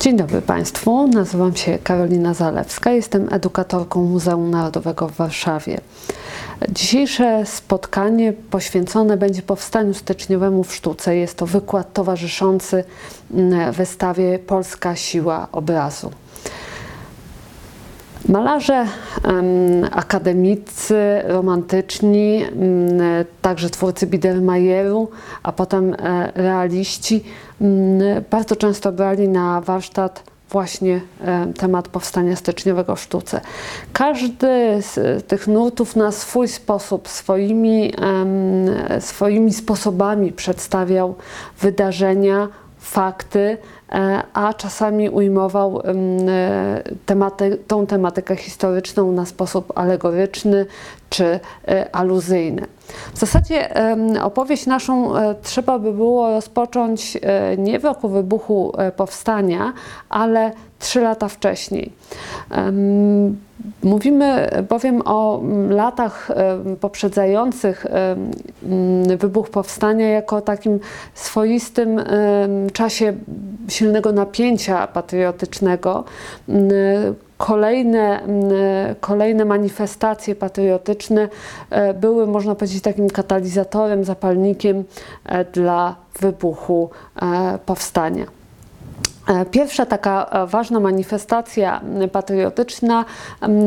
Dzień dobry Państwu, nazywam się Karolina Zalewska, jestem edukatorką Muzeum Narodowego w Warszawie. Dzisiejsze spotkanie poświęcone będzie powstaniu styczniowemu w sztuce. Jest to wykład towarzyszący mm, wystawie Polska Siła Obrazu. Malarze em, akademicy, romantyczni, także twórcy Biedermajeru, a potem e, realiści bardzo często brali na warsztat właśnie e, temat powstania styczniowego w sztuce. Każdy z tych nurtów na swój sposób, swoimi, swoimi sposobami przedstawiał wydarzenia, fakty, a czasami ujmował e, tematy, tą tematykę historyczną na sposób alegoryczny czy e, aluzyjny. W zasadzie opowieść naszą e, trzeba by było rozpocząć e, nie w roku wybuchu e, powstania, ale trzy lata wcześniej. Mówimy bowiem o mm, latach poprzedzających mm, wybuch powstania jako takim swoistym czasie silnego napięcia patriotycznego. Kolejne, mm, kolejne manifestacje patriotyczne e, były, można powiedzieć, takim katalizatorem, zapalnikiem e, dla wybuchu e, powstania. E, Pierwsza taka e, ważna manifestacja patriotyczna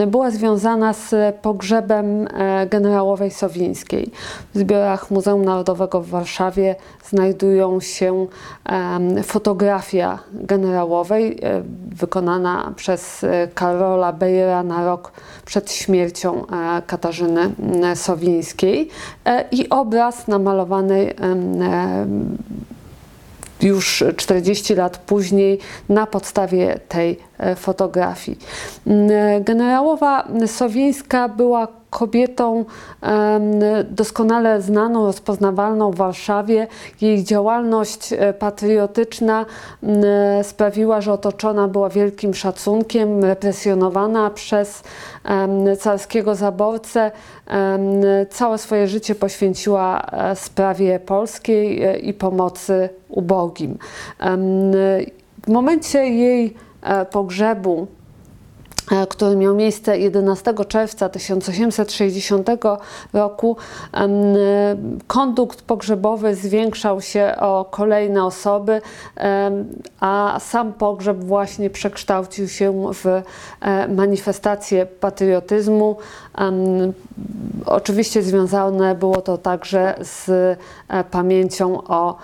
była związana z pogrzebem e, generałowej Sowińskiej. W zbiorach Muzeum Narodowego w Warszawie znajdują się fotografia generałowej wykonana przez Karola Bejera na rok przed śmiercią Katarzyny Sowińskiej i obraz namalowany już 40 lat później na podstawie tej e, fotografii. Generałowa Sowińska była kobietą doskonale znaną, rozpoznawalną w Warszawie. Jej działalność e, patriotyczna sprawiła, że otoczona była wielkim szacunkiem, represjonowana przez carskiego zaborcę. Całe swoje życie poświęciła e, sprawie polskiej e, i pomocy ubogim. W momencie jej pogrzebu który miał miejsce 11 czerwca 1860 roku, kondukt pogrzebowy zwiększał się o kolejne osoby, a sam pogrzeb właśnie przekształcił się w e, manifestację patriotyzmu. Oczywiście związane było to także z e, pamięcią o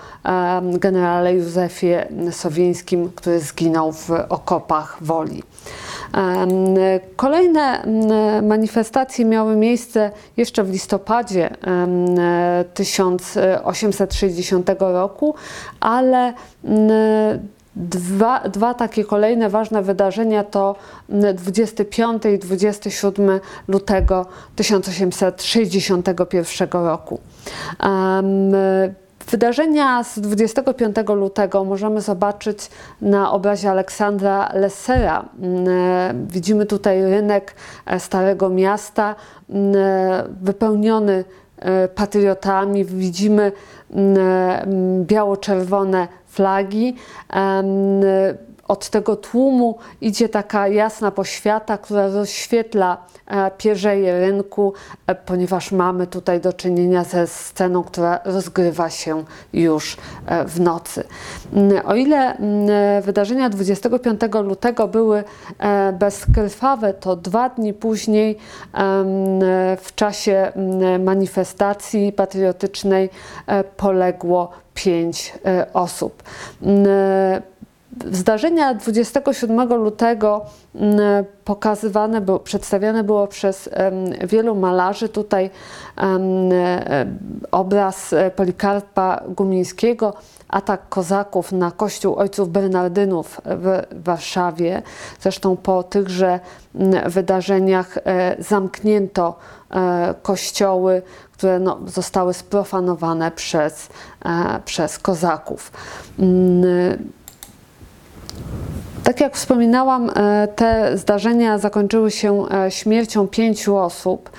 generale Józefie Sowińskim, który zginął w okopach Woli. Kolejne manifestacje miały miejsce jeszcze w listopadzie em, 1860 roku, ale Dwa, dwa takie kolejne ważne wydarzenia to m, 25 i 27 lutego 1861 roku. Wydarzenia z 25 lutego możemy zobaczyć na obrazie Aleksandra Lessera. Mm, Widzimy tutaj rynek e, Starego Miasta mm, wypełniony e, patriotami. Widzimy mm, biało-czerwone flagi. Od tego tłumu idzie taka jasna poświata, która rozświetla e, pierzeje rynku, e, ponieważ mamy tutaj do czynienia ze sceną, która rozgrywa się już e, w nocy. Mm, O ile mm, wydarzenia 25 lutego były bezkrwawe, to dwa dni później w czasie mm, manifestacji patriotycznej poległo pięć osób. Mm, Zdarzenia 27 lutego mm, pokazywane, było, przedstawiane było przez wielu malarzy. Tutaj e, obraz e, Polikarpa Gumińskiego, atak kozaków na kościół ojców Bernardynów w Warszawie. Zresztą po tychże mm, wydarzeniach e, zamknięto kościoły, które no, zostały sprofanowane przez, przez kozaków. Tak jak wspominałam, e, te zdarzenia zakończyły się e, śmiercią pięciu osób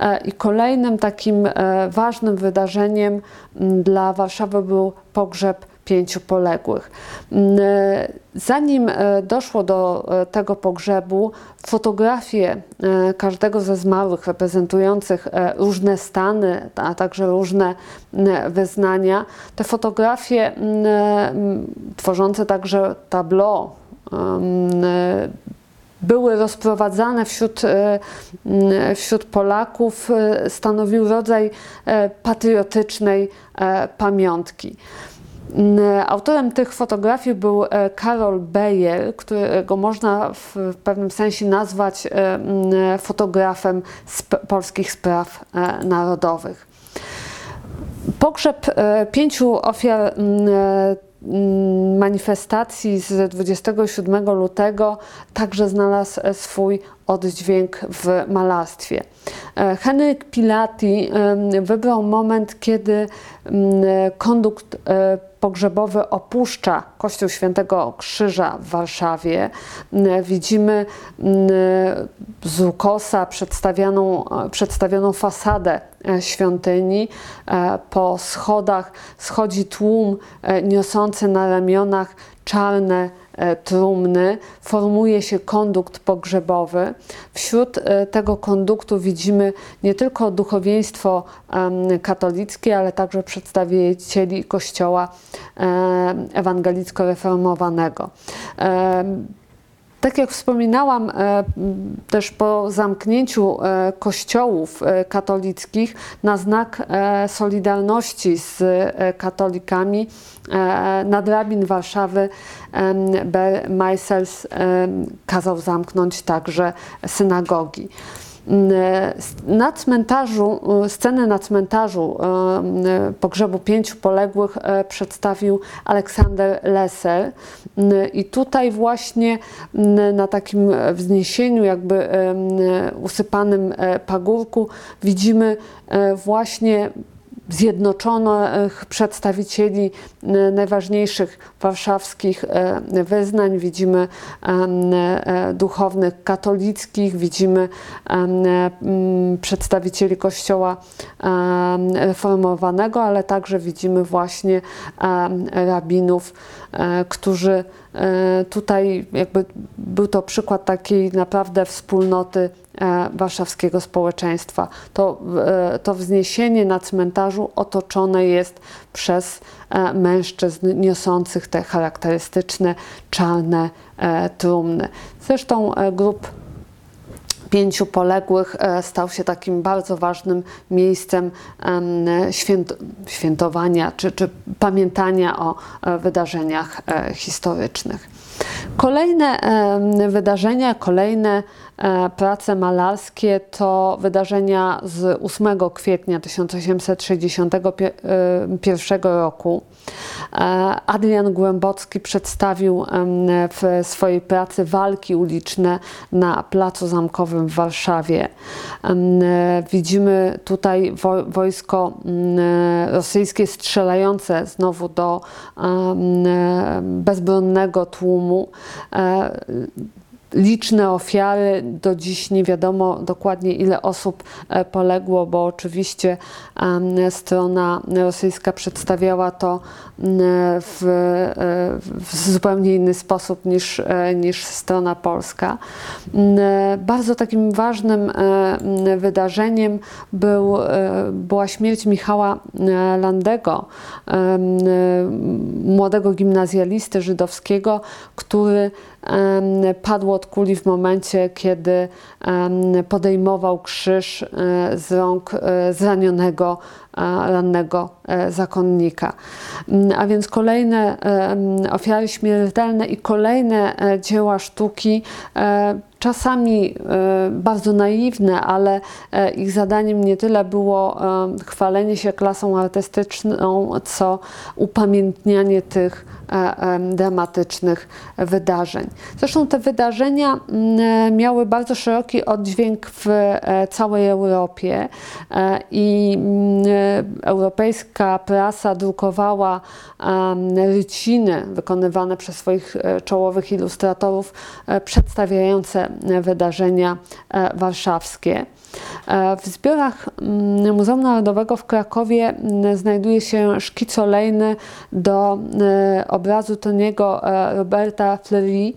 e, i kolejnym takim ważnym wydarzeniem dla Warszawy był pogrzeb pięciu poległych. Zanim doszło do tego pogrzebu, fotografie każdego ze zmarłych reprezentujących różne stany, a także różne wyznania, te fotografie tworzące także tableau były rozprowadzane wśród, e, wśród Polaków, e, stanowił rodzaj e, patriotycznej pamiątki. Autorem tych fotografii był Karol Beyer, którego można w pewnym sensie nazwać fotografem sp polskich spraw narodowych. Pogrzeb pięciu ofiar manifestacji z 27 lutego także znalazł swój oddźwięk w malarstwie. E, Henryk Pilati wybrał moment, kiedy kondukt e, pogrzebowy opuszcza Kościół Świętego Krzyża w Warszawie. Widzimy z ukosa przedstawioną, przedstawioną fasadę e, świątyni. Po schodach schodzi tłum niosący na ramionach czarne E, trumny, formuje się kondukt pogrzebowy. Wśród e, tego konduktu widzimy nie tylko duchowieństwo katolickie, ale także przedstawicieli Kościoła ewangelicko-reformowanego. Tak jak wspominałam, e, też po zamknięciu e, kościołów e, katolickich na znak solidarności z katolikami nadrabin Warszawy Ber Meisels kazał zamknąć także synagogi. Na cmentarzu, scenę na cmentarzu pogrzebu pięciu poległych e, przedstawił Aleksander Lesser. I tutaj właśnie na takim wzniesieniu, jakby usypanym e, pagórku, widzimy e, właśnie zjednoczonych przedstawicieli e, najważniejszych warszawskich e, wyznań. Widzimy e, duchownych katolickich, widzimy przedstawicieli Kościoła reformowanego, ale także widzimy właśnie rabinów, którzy tutaj jakby był to przykład takiej naprawdę wspólnoty E, warszawskiego społeczeństwa. To, e, to wzniesienie na cmentarzu otoczone jest przez e, mężczyzn niosących te charakterystyczne czarne trumny. Zresztą grup pięciu poległych stał się takim bardzo ważnym miejscem święt, świętowania czy, czy pamiętania o wydarzeniach historycznych. Kolejne wydarzenia, kolejne e, prace malarskie to wydarzenia z 8 kwietnia 1861 roku. E, Adrian Głębocki przedstawił w swojej pracy walki uliczne na Placu Zamkowym w Warszawie. Widzimy tutaj wojsko rosyjskie strzelające znowu do bezbronnego tłumu. Liczne ofiary. Do dziś nie wiadomo dokładnie ile osób e, poległo, bo oczywiście strona rosyjska przedstawiała to w, e, w zupełnie inny sposób niż, e, niż strona polska. Bardzo takim ważnym wydarzeniem był, była śmierć Michała Landego, młodego gimnazjalisty żydowskiego, który padł od kuli w momencie, kiedy podejmował krzyż e, z rąk e, zranionego rannego e, zakonnika. Mm, a więc kolejne ofiary śmiertelne i kolejne dzieła sztuki czasami bardzo naiwne, ale ich zadaniem nie tyle było chwalenie się klasą artystyczną, co upamiętnianie tych dramatycznych wydarzeń. Zresztą te wydarzenia mm, miały bardzo szeroki oddźwięk w całej Europie i mm, europejska prasa drukowała ryciny wykonywane przez swoich czołowych ilustratorów przedstawiające wydarzenia warszawskie. W zbiorach mm, Muzeum Narodowego w Krakowie mm, znajduje się szkic olejny do e, obrazu Toniego e, Roberta Fleury.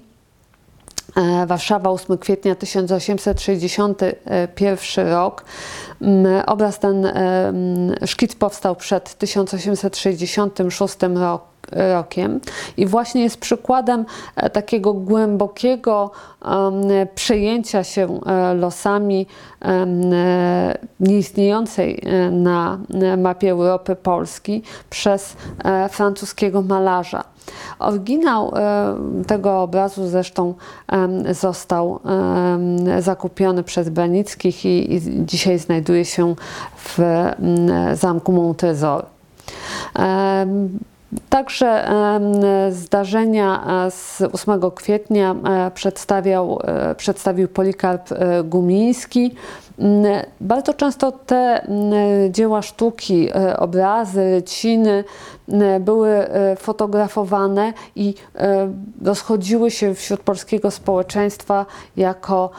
E, Warszawa, 8 kwietnia 1861 rok. Mm, obraz ten, szkic powstał przed 1866 rokiem rokiem i właśnie jest przykładem e, takiego głębokiego przejęcia się e, losami e, nieistniejącej na mapie Europy Polski przez francuskiego malarza. Oryginał tego obrazu zresztą został zakupiony przez Branickich i dzisiaj znajduje się w zamku Montresor. Także zdarzenia e, z 8 kwietnia e, przedstawiał, e, przedstawił Polikarp Gumiński. Mm, bardzo często te mm, dzieła sztuki, obrazy, ryciny mm, były fotografowane i rozchodziły się wśród polskiego społeczeństwa jako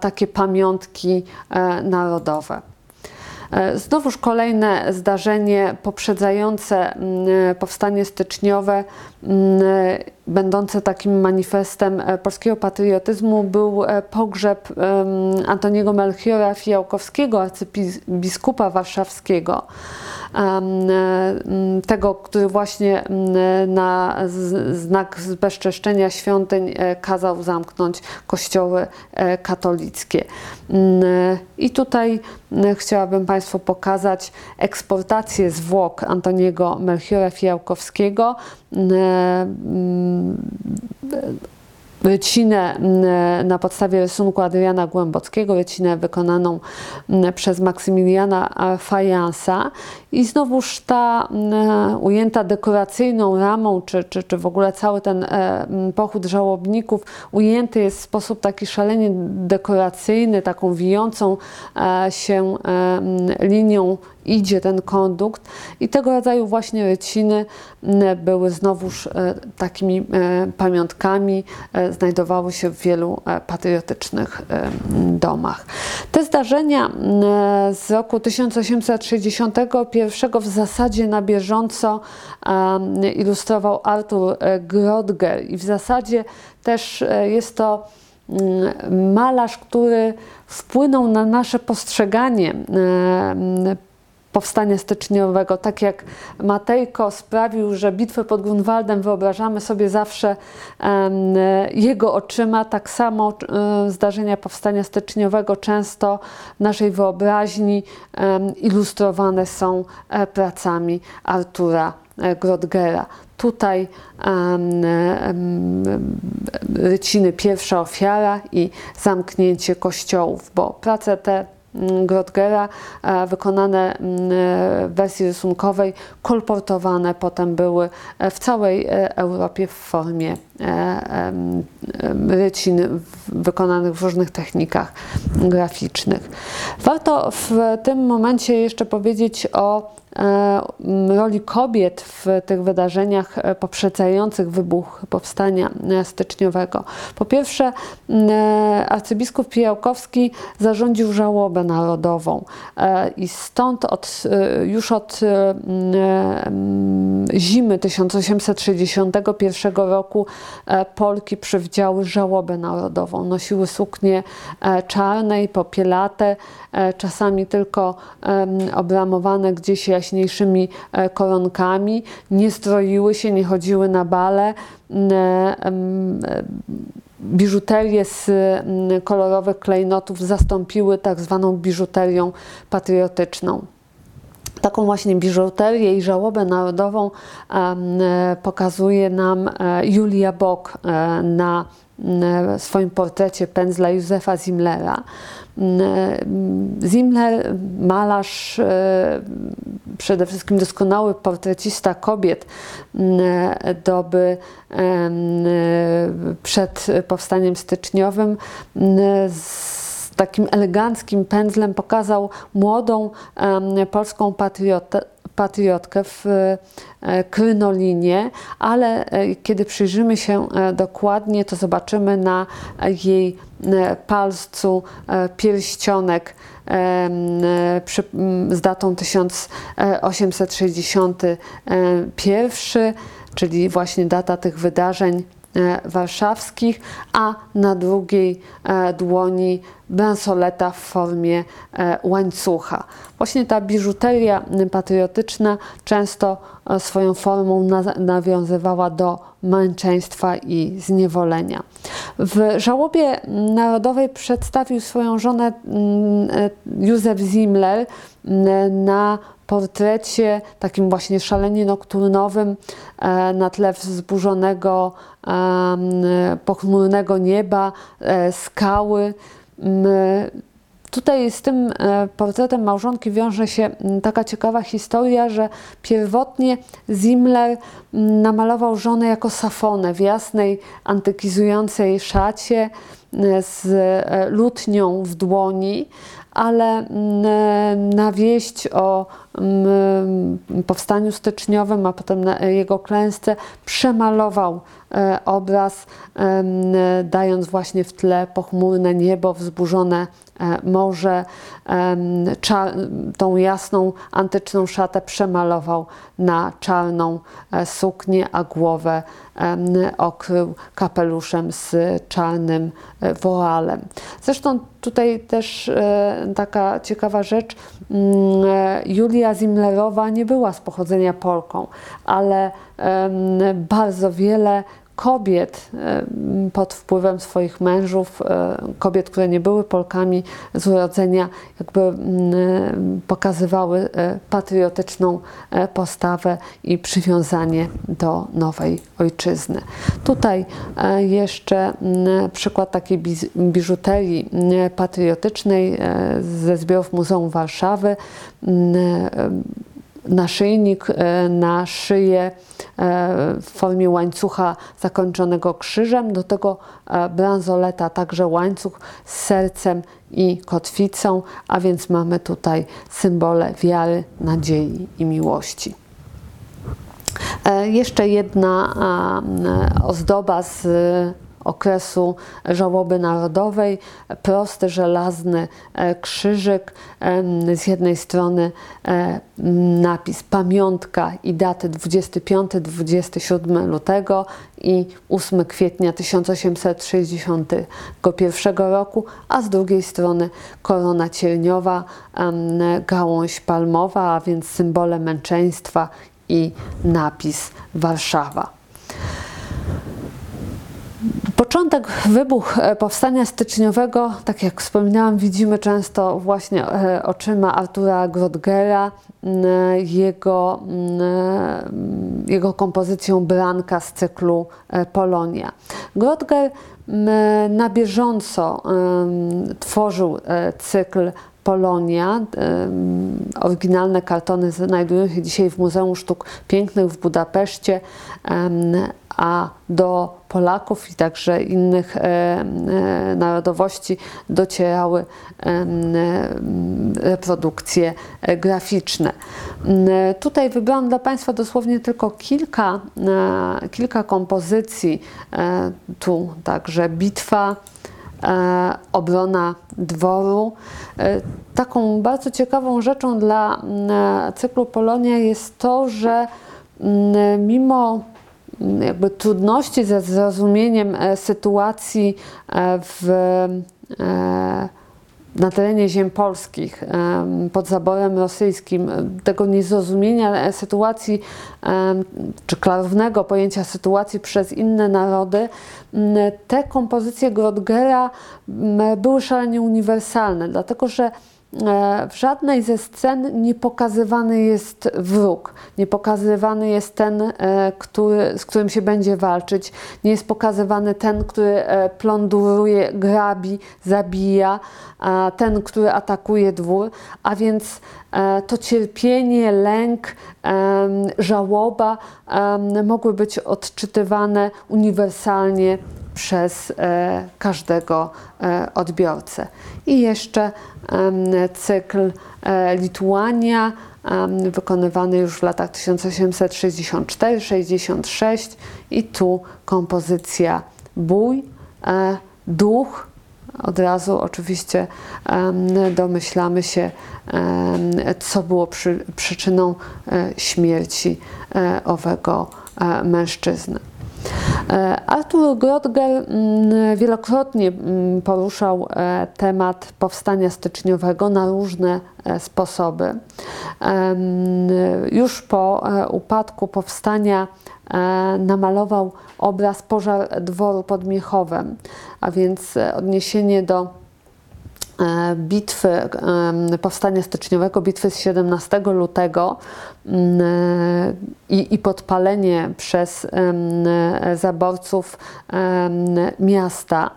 takie pamiątki narodowe. E, znowuż kolejne zdarzenie poprzedzające mm, powstanie styczniowe, mm, będące takim manifestem e, polskiego patriotyzmu, był e, pogrzeb Antoniego Melchiora Fijałkowskiego, arcybiskupa warszawskiego. E, tego, który właśnie na znak zbezczeszczenia świątyń e, kazał zamknąć kościoły e, katolickie. I tutaj chciałabym Państwu pokazać eksportację zwłok Antoniego Melchiora Fijałkowskiego rycinę na podstawie rysunku Adriana Głębockiego, rycinę wykonaną przez Maksymiliana Fajansa i znowuż ta mm, ujęta dekoracyjną ramą, czy, czy, czy w ogóle cały ten e, pochód żałobników ujęty jest w sposób taki szalenie dekoracyjny, taką wijącą e, się e, linią idzie ten kondukt i tego rodzaju właśnie ryciny były znowuż takimi pamiątkami, znajdowały się w wielu patriotycznych domach. Te zdarzenia z roku 1861 w zasadzie na bieżąco ilustrował Arthur Grodger i w zasadzie też jest to malarz, który wpłynął na nasze postrzeganie powstania styczniowego. Tak jak Matejko sprawił, że bitwę pod Grunwaldem wyobrażamy sobie zawsze jego oczyma, tak samo e, zdarzenia powstania styczniowego często w naszej wyobraźni ilustrowane są e, pracami Artura e, Grodgera. Tutaj ryciny pierwsza ofiara i zamknięcie kościołów, bo prace te Grotgera e, wykonane mm, w wersji rysunkowej, kolportowane potem były e, w całej e, Europie w formie rycin wykonanych w różnych technikach graficznych. Warto w tym momencie jeszcze powiedzieć o roli kobiet w tych wydarzeniach poprzedzających wybuch powstania styczniowego. Po pierwsze, arcybiskup Pijałkowski zarządził żałobę narodową e, i stąd od, e, już od zimy 1861 roku e, Polki przywdziały żałobę narodową. Nosiły suknie czarne i popielate, czasami tylko obramowane gdzieś jaśniejszymi koronkami, nie stroiły się, nie chodziły na bale biżuterię z mm, kolorowych klejnotów zastąpiły tak zwaną biżuterią patriotyczną. Taką właśnie biżuterię i żałobę narodową pokazuje nam e, Julia Bock e, na swoim portrecie pędzla Józefa Zimlera. Zimler, malarz, przede wszystkim doskonały portrecista kobiet doby przed powstaniem styczniowym, takim eleganckim pędzlem pokazał młodą polską patriotę, patriotkę w e, krynolinie, ale e, kiedy przyjrzymy się e, dokładnie, to zobaczymy na jej palcu pierścionek z datą 1861, czyli właśnie data tych wydarzeń warszawskich, a na drugiej dłoni bransoleta w formie e, łańcucha. Właśnie ta biżuteria patriotyczna często e, swoją formą nawiązywała do męczeństwa i zniewolenia. W żałobie narodowej przedstawił swoją żonę e, Józef Zimler mm, na portrecie takim właśnie szalenie nokturnowym na tle wzburzonego, pochmurnego nieba, skały. Tutaj z tym e, portretem małżonki wiąże się taka ciekawa historia, że pierwotnie Zimler namalował żonę jako safonę w jasnej, antykizującej szacie z e, lutnią w dłoni, ale na wieść o powstaniu styczniowym, a potem na jego klęsce przemalował e, obraz, dając właśnie w tle pochmurne niebo, wzburzone e, morze, tą jasną antyczną szatę przemalował na czarną e, suknię, a głowę okrył kapeluszem z czarnym woalem. Zresztą tutaj też taka ciekawa rzecz, mm, Julia Julia Zimlerowa nie była z pochodzenia Polką, ale bardzo wiele kobiet pod wpływem swoich mężów, e, kobiet, które nie były Polkami z urodzenia, jakby pokazywały e, patriotyczną e, postawę i przywiązanie do nowej ojczyzny. Tutaj jeszcze przykład takiej biżuterii patriotycznej ze zbiorów Muzeum Warszawy naszyjnik e, na szyję e, w formie łańcucha zakończonego krzyżem, do tego e, bransoleta, także łańcuch z sercem i kotwicą, a więc mamy tutaj symbole wiary, nadziei i miłości. Jeszcze jedna ozdoba z okresu żałoby narodowej. Prosty, żelazny e, krzyżyk, z jednej strony e, napis pamiątka i daty 25-27 lutego i 8 kwietnia 1861 roku, a z drugiej strony korona cierniowa, gałąź palmowa, a więc symbole męczeństwa i napis Warszawa. Początek, wybuch e, powstania styczniowego, tak jak wspominałam, widzimy często właśnie e, oczyma Artura Grodgera, jego, jego kompozycją Branka z cyklu e, Polonia. Grodger na bieżąco tworzył cykl Polonia. Oryginalne kartony znajdują się dzisiaj w Muzeum Sztuk Pięknych w Budapeszcie, a do Polaków i także innych e, e, narodowości docierały e, reprodukcje graficzne. Tutaj wybrałam dla Państwa dosłownie tylko kilka, kilka kompozycji. Tu także bitwa, obrona dworu. Taką bardzo ciekawą rzeczą dla cyklu Polonia jest to, że mimo jakby trudności ze zrozumieniem e, sytuacji e, w, e, na terenie ziem polskich pod zaborem rosyjskim, tego niezrozumienia sytuacji czy klarownego pojęcia sytuacji przez inne narody, te kompozycje Grodgera były szalenie uniwersalne, dlatego że w żadnej ze scen nie pokazywany jest wróg, nie pokazywany jest ten, e, który, z którym się będzie walczyć, nie jest pokazywany ten, który e, plądruje, grabi, zabija, ten, który atakuje dwór, a więc to cierpienie, lęk, żałoba mogły być odczytywane uniwersalnie przez e, każdego e, odbiorcę. I jeszcze cykl Lituania, wykonywany już w latach 1864-66 i tu kompozycja Bój, Duch, od razu oczywiście domyślamy się, co było przy, przyczyną e, śmierci e, owego e, mężczyzny. Artur Grodger mm, wielokrotnie mm, poruszał temat powstania styczniowego na różne sposoby. Już po upadku powstania namalował obraz Pożar dworu pod Miechowem, a więc odniesienie do E, bitwy, powstania styczniowego, bitwy z 17 lutego mm, e, i, i podpalenie przez zaborców miasta.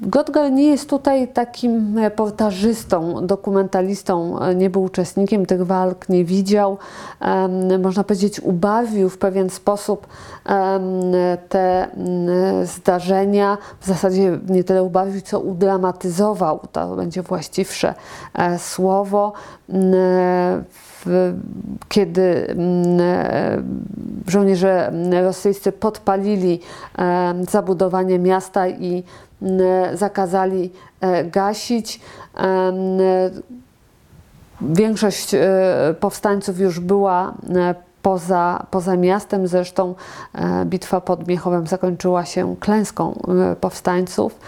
Godgar nie jest tutaj takim portażystą, dokumentalistą, nie był uczestnikiem tych walk, nie widział, można powiedzieć, ubawił w pewien sposób te zdarzenia, w zasadzie nie tyle ubawił, co udramatyzował, to będzie właściwsze e, słowo kiedy żołnierze rosyjscy podpalili zabudowanie miasta i zakazali e, gasić. Większość e, powstańców już była e, poza, poza miastem. Zresztą e, bitwa pod Miechowem zakończyła się klęską e, powstańców.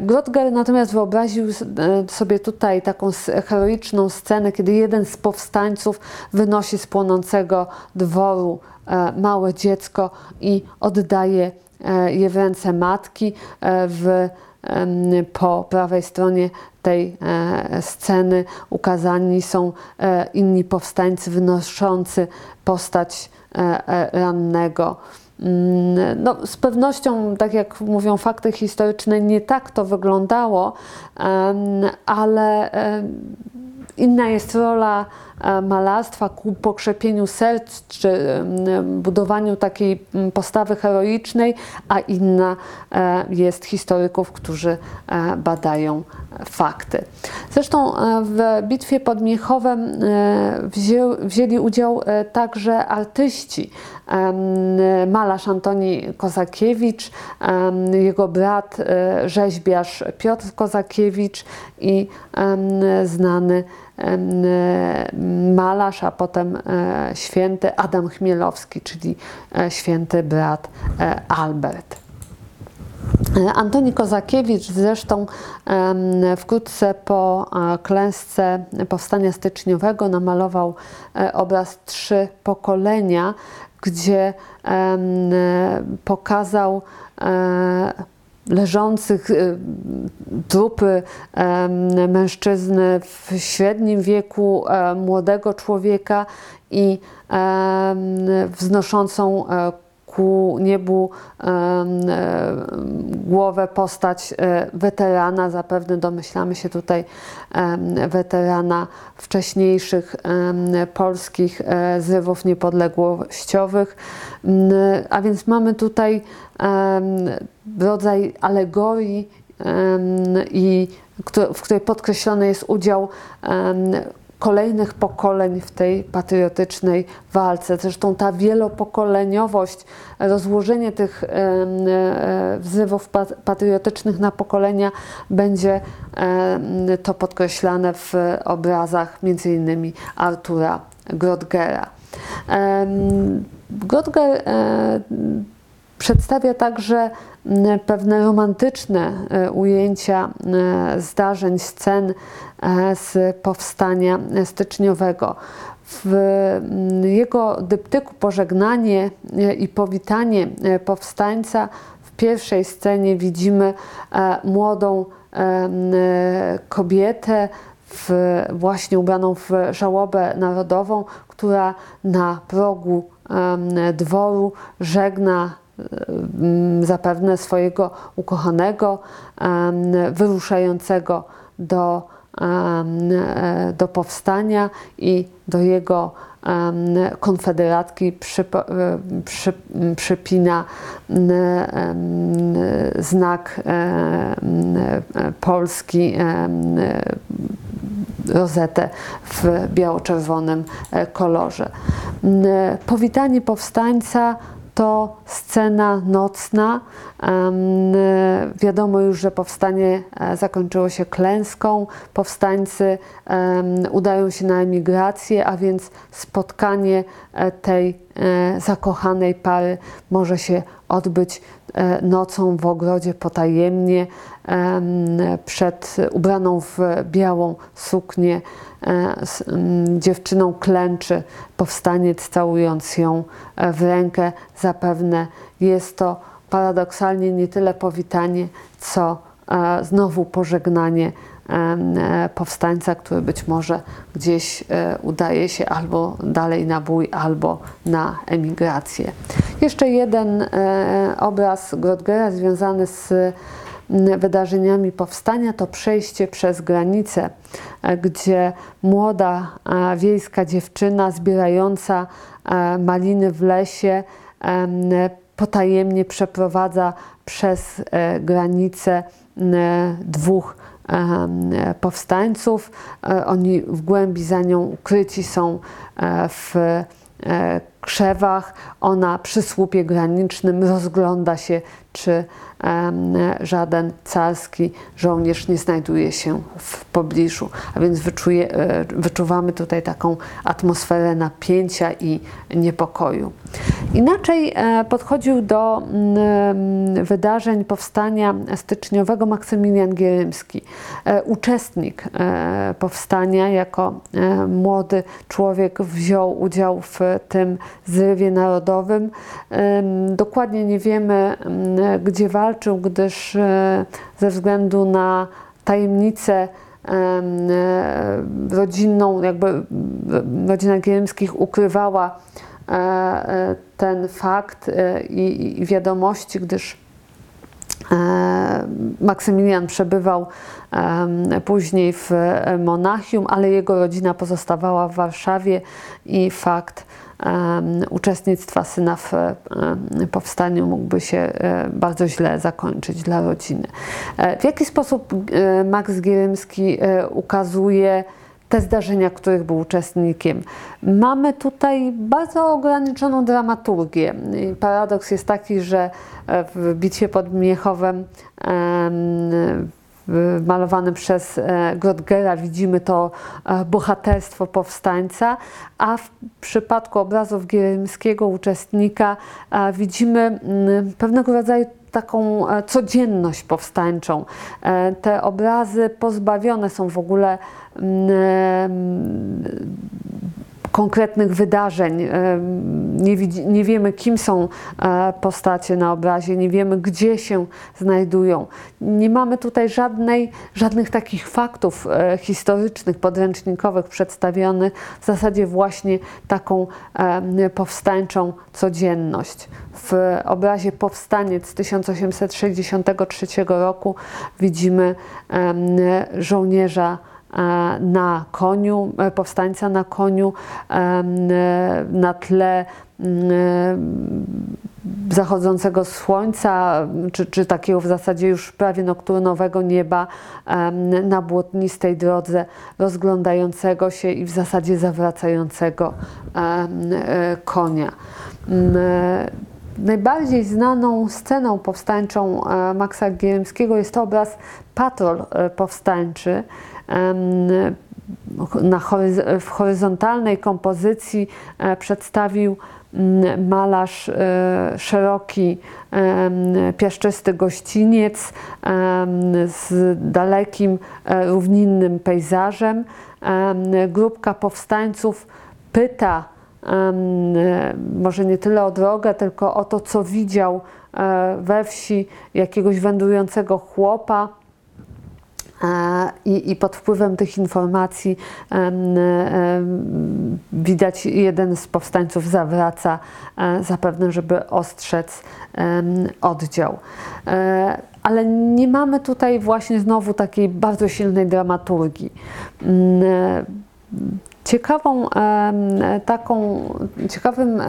Grotger natomiast wyobraził e, sobie tutaj taką heroiczną scenę, kiedy jeden z powstańców wynosi z płonącego dworu małe dziecko i oddaje je w ręce matki. W po prawej stronie tej e, sceny ukazani są e, inni powstańcy wynoszący postać e, rannego. Mm, no, z pewnością, tak jak mówią fakty historyczne, nie tak to wyglądało, ale inna jest rola malarstwa ku pokrzepieniu serc czy budowaniu takiej postawy heroicznej, a inna e, jest historyków, którzy e, badają fakty. Zresztą w bitwie pod Miechowem wzięli udział także artyści. Malarz Antoni Kozakiewicz, jego brat rzeźbiarz Piotr Kozakiewicz i znany malarz, a potem e, święty Adam Chmielowski, czyli e, święty brat e, Albert. Antoni Kozakiewicz zresztą wkrótce po klęsce powstania styczniowego namalował obraz Trzy pokolenia, gdzie pokazał leżących y, trupy mężczyzny w średnim wieku, młodego człowieka i wznoszącą e, ku niebu głowę postać e, weterana, zapewne domyślamy się tutaj weterana wcześniejszych polskich e, zrywów niepodległościowych. A więc mamy tutaj rodzaj alegorii, i w której podkreślony jest udział kolejnych pokoleń w tej patriotycznej walce. Zresztą ta wielopokoleniowość, rozłożenie tych e, wzywów patriotycznych na pokolenia będzie to podkreślane w obrazach m.in. Artura Grodgera. Grodger przedstawia także pewne romantyczne e, ujęcia zdarzeń, scen z powstania styczniowego. W jego dyptyku pożegnanie i powitanie powstańca w pierwszej scenie widzimy młodą kobietę, w, właśnie ubraną w żałobę narodową, która na progu dworu żegna zapewne swojego ukochanego, wyruszającego do e, do powstania i do jego konfederatki przypo, przy, przypina znak Polski, rozetę w biało-czerwonym kolorze. Powitanie powstańca to scena nocna. Wiadomo już, że powstanie e, zakończyło się klęską. Powstańcy udają się na emigrację, a więc spotkanie e, tej e, zakochanej pary może się odbyć nocą w ogrodzie potajemnie, przed ubraną w białą suknię dziewczyną klęczy powstaniec całując ją w rękę. Zapewne jest to paradoksalnie nie tyle powitanie, co e, znowu pożegnanie e, powstańca, który być może gdzieś e, udaje się albo dalej na bój, albo na emigrację. Jeszcze jeden obraz Grodgera związany z wydarzeniami powstania to przejście przez granicę, gdzie młoda wiejska dziewczyna zbierająca maliny w lesie potajemnie przeprowadza przez e, granicę dwóch powstańców. E, oni w głębi za nią ukryci są e, w krzewach. Ona przy słupie granicznym rozgląda się, czy żaden carski żołnierz nie znajduje się w pobliżu. A więc wyczuje, e, wyczuwamy tutaj taką atmosferę napięcia i niepokoju. Inaczej e, podchodził do mm, wydarzeń powstania styczniowego Maksymilian Gierymski, e, uczestnik powstania, jako młody człowiek wziął udział w tym zrywie narodowym. Dokładnie nie wiemy, gdzie walczył, gdyż e, ze względu na tajemnicę e, rodzinną, jakby rodzina Gierymskich ukrywała e, ten fakt i, i wiadomości, gdyż Maksymilian przebywał później w Monachium, ale jego rodzina pozostawała w Warszawie i fakt uczestnictwa syna w powstaniu mógłby się e, bardzo źle zakończyć dla rodziny. E, w jaki sposób e, Max Gierymski ukazuje te zdarzenia, których był uczestnikiem. Mamy tutaj bardzo ograniczoną dramaturgię. Paradoks jest taki, że w bitwie pod Miechowem malowane przez e, Grodgera widzimy to e, bohaterstwo powstańca, a w przypadku obrazów Gierymskiego, uczestnika, e, widzimy mm, pewnego rodzaju taką codzienność powstańczą. Te obrazy pozbawione są w ogóle mm, konkretnych wydarzeń. Nie, nie, wiemy, kim są e, postacie na obrazie, nie wiemy, gdzie się znajdują. Nie mamy tutaj żadnej, żadnych takich faktów e, historycznych, podręcznikowych przedstawionych, w zasadzie właśnie taką powstańczą codzienność. W obrazie Powstaniec z 1863 roku widzimy żołnierza na koniu, e, powstańca na koniu, e, na tle zachodzącego słońca, czy, czy takiego w zasadzie już prawie nokturnowego nieba na błotnistej drodze, rozglądającego się i w zasadzie zawracającego e, konia. Najbardziej znaną sceną powstańczą Maxa Gierymskiego jest obraz Patrol powstańczy, na w horyzontalnej kompozycji e, przedstawił malarz e, szeroki, piaszczysty gościniec z dalekim, e, równinnym pejzażem. Grupka powstańców pyta może nie tyle o drogę, tylko o to, co widział we wsi jakiegoś wędrującego chłopa, I, I, pod wpływem tych informacji widać, jeden z powstańców zawraca, zapewne, żeby ostrzec oddział. Ale nie mamy tutaj właśnie znowu takiej bardzo silnej dramaturgii. Ciekawą taką, ciekawym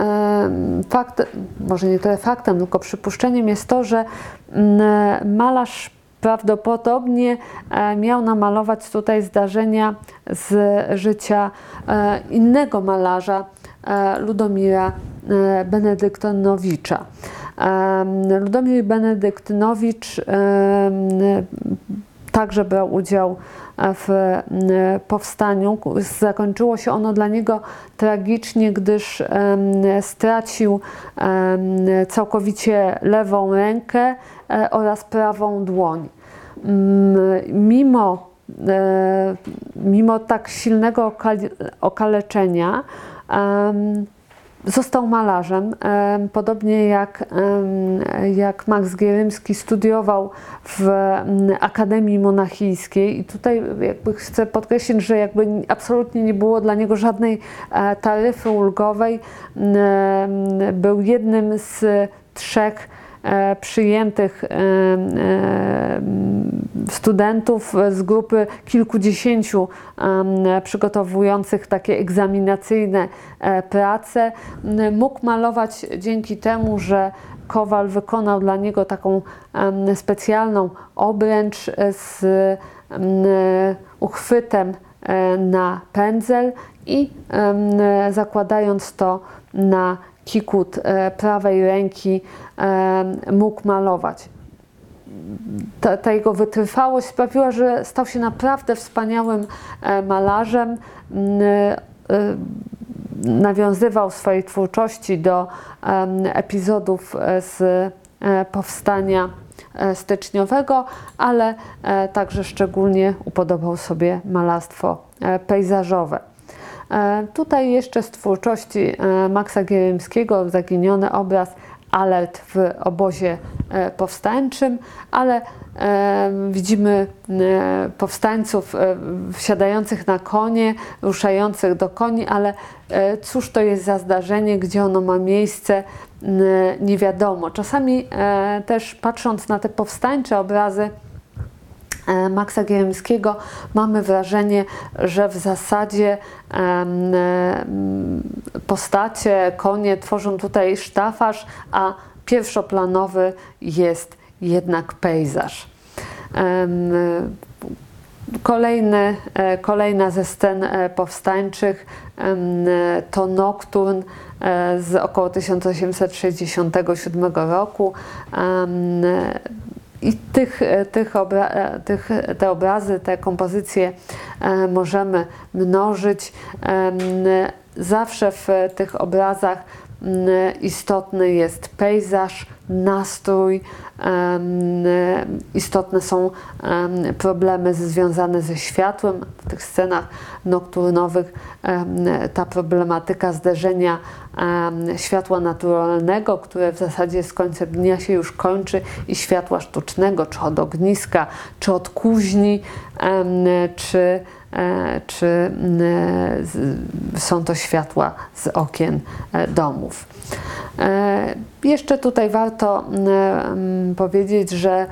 faktem, może nie tyle faktem, tylko przypuszczeniem jest to, że malarz prawdopodobnie e, miał namalować tutaj zdarzenia z życia e, innego malarza, e, Ludomira Benedyktynowicza. Ludomir Benedyktynowicz także brał udział w powstaniu. Zakończyło się ono dla niego tragicznie, gdyż stracił całkowicie lewą rękę oraz prawą dłoń. Mimo, mimo tak silnego okaleczenia, Został malarzem, podobnie jak, jak Max Gierymski studiował w Akademii Monachijskiej i tutaj jakby chcę podkreślić, że jakby absolutnie nie było dla niego żadnej e, taryfy ulgowej. Był jednym z trzech przyjętych e, e, studentów z grupy kilkudziesięciu przygotowujących takie egzaminacyjne prace. Mógł malować dzięki temu, że Kowal wykonał dla niego taką specjalną obręcz z uchwytem na pędzel i zakładając to na kikut e, prawej ręki e, mógł malować. Ta, ta, jego wytrwałość sprawiła, że stał się naprawdę wspaniałym e, malarzem. Nawiązywał w swojej twórczości do epizodów z powstania styczniowego, ale także szczególnie upodobał sobie malarstwo pejzażowe. E, tutaj jeszcze z twórczości e, Maxa Gierymskiego zaginiony obraz alert w obozie e, powstańczym, ale widzimy powstańców wsiadających na konie, ruszających do koni, ale cóż to jest za zdarzenie, gdzie ono ma miejsce, nie wiadomo. Czasami też patrząc na te powstańcze obrazy, E, Maxa Gierymskiego mamy wrażenie, że w zasadzie postacie, konie tworzą tutaj sztafaż, a pierwszoplanowy jest jednak pejzaż. Kolejny, e, kolejna ze scen e, powstańczych to Nocturn z około 1867 roku. I tych, e, tych, obra e, tych, te obrazy, te kompozycje e, możemy mnożyć. Zawsze w tych obrazach istotny jest pejzaż, nastrój, istotne są problemy związane ze światłem. W tych scenach nokturnowych ta problematyka zderzenia światła naturalnego, które w zasadzie z końcem dnia się już kończy, i światła sztucznego, czy od ogniska, czy od kuźni, czy czy e, są to światła z okien e, domów. Jeszcze tutaj warto powiedzieć, że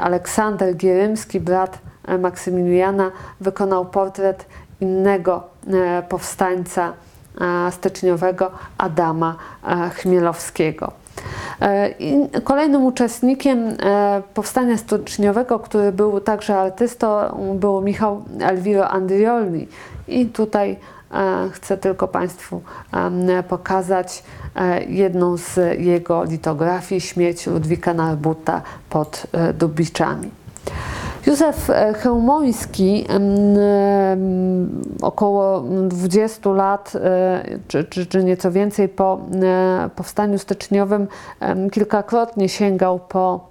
Aleksander Gierymski, brat Maksymiliana, wykonał portret innego powstańca styczniowego Adama Chmielowskiego. E, kolejnym uczestnikiem e, powstania styczniowego, który był także artystą, był Michał Elviro Andrioli. I tutaj e, chcę tylko Państwu pokazać jedną z jego litografii, Śmierć Ludwika Narbuta pod Dubiczami. Józef e, Chełmoński około 20 lat, e, czy, czy, czy nieco więcej po e, powstaniu styczniowym, kilkakrotnie sięgał po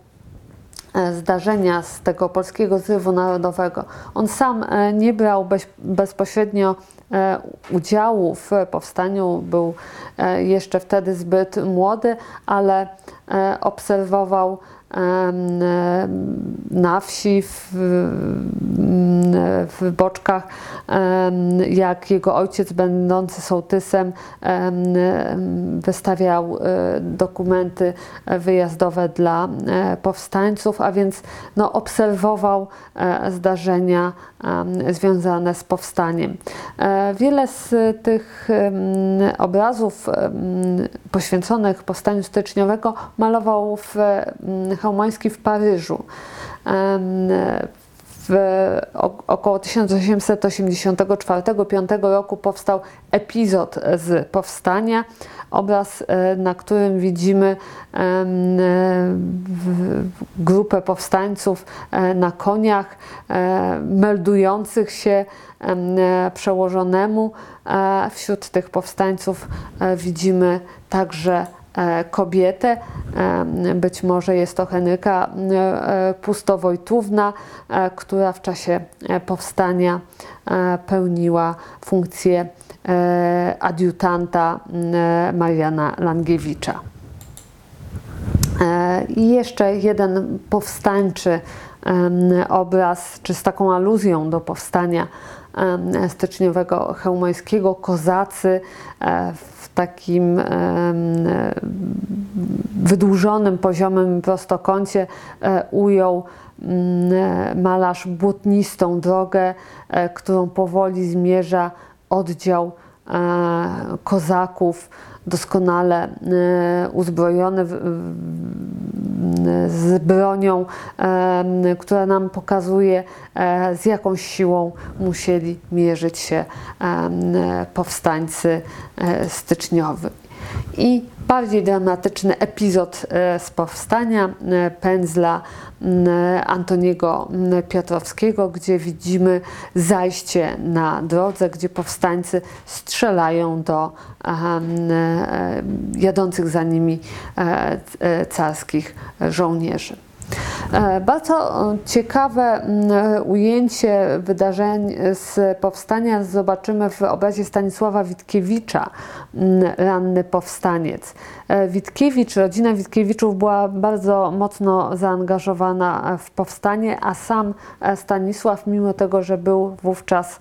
zdarzenia z tego polskiego zrywu narodowego. On sam nie brał bez, bezpośrednio udziału w powstaniu, był jeszcze wtedy zbyt młody, ale obserwował na wsi, w, w Boczkach, jak jego ojciec, będący sołtysem, wystawiał e, dokumenty wyjazdowe dla e, powstańców, a więc no, obserwował e, zdarzenia związane z powstaniem. Wiele z tych obrazów poświęconych powstaniu styczniowego malował w w Paryżu. W około 1884-5 roku powstał epizod z powstania, obraz, e, na którym widzimy grupę powstańców e, na koniach, e, meldujących się przełożonemu. Wśród tych powstańców widzimy także kobietę. Być może jest to Henryka Pustowojtówna, która w czasie powstania pełniła funkcję adiutanta Mariana Langiewicza. I jeszcze jeden powstańczy obraz, czy z taką aluzją do powstania styczniowego chełmońskiego, kozacy w takim wydłużonym poziomem prostokącie ujął malarz błotnistą drogę, którą powoli zmierza oddział kozaków doskonale e, uzbrojony z bronią, e, która nam pokazuje, e, z jaką siłą musieli mierzyć się powstańcy styczniowi. I bardziej dramatyczny epizod z powstania pędzla Antoniego Piotrowskiego, gdzie widzimy zajście na drodze, gdzie powstańcy strzelają do jadących za nimi e, e, carskich żołnierzy. E, bardzo ciekawe ujęcie wydarzeń z powstania zobaczymy w obrazie Stanisława Witkiewicza, ranny powstaniec. E, Witkiewicz, rodzina Witkiewiczów była bardzo mocno zaangażowana w powstanie, a sam e, Stanisław, mimo tego, że był wówczas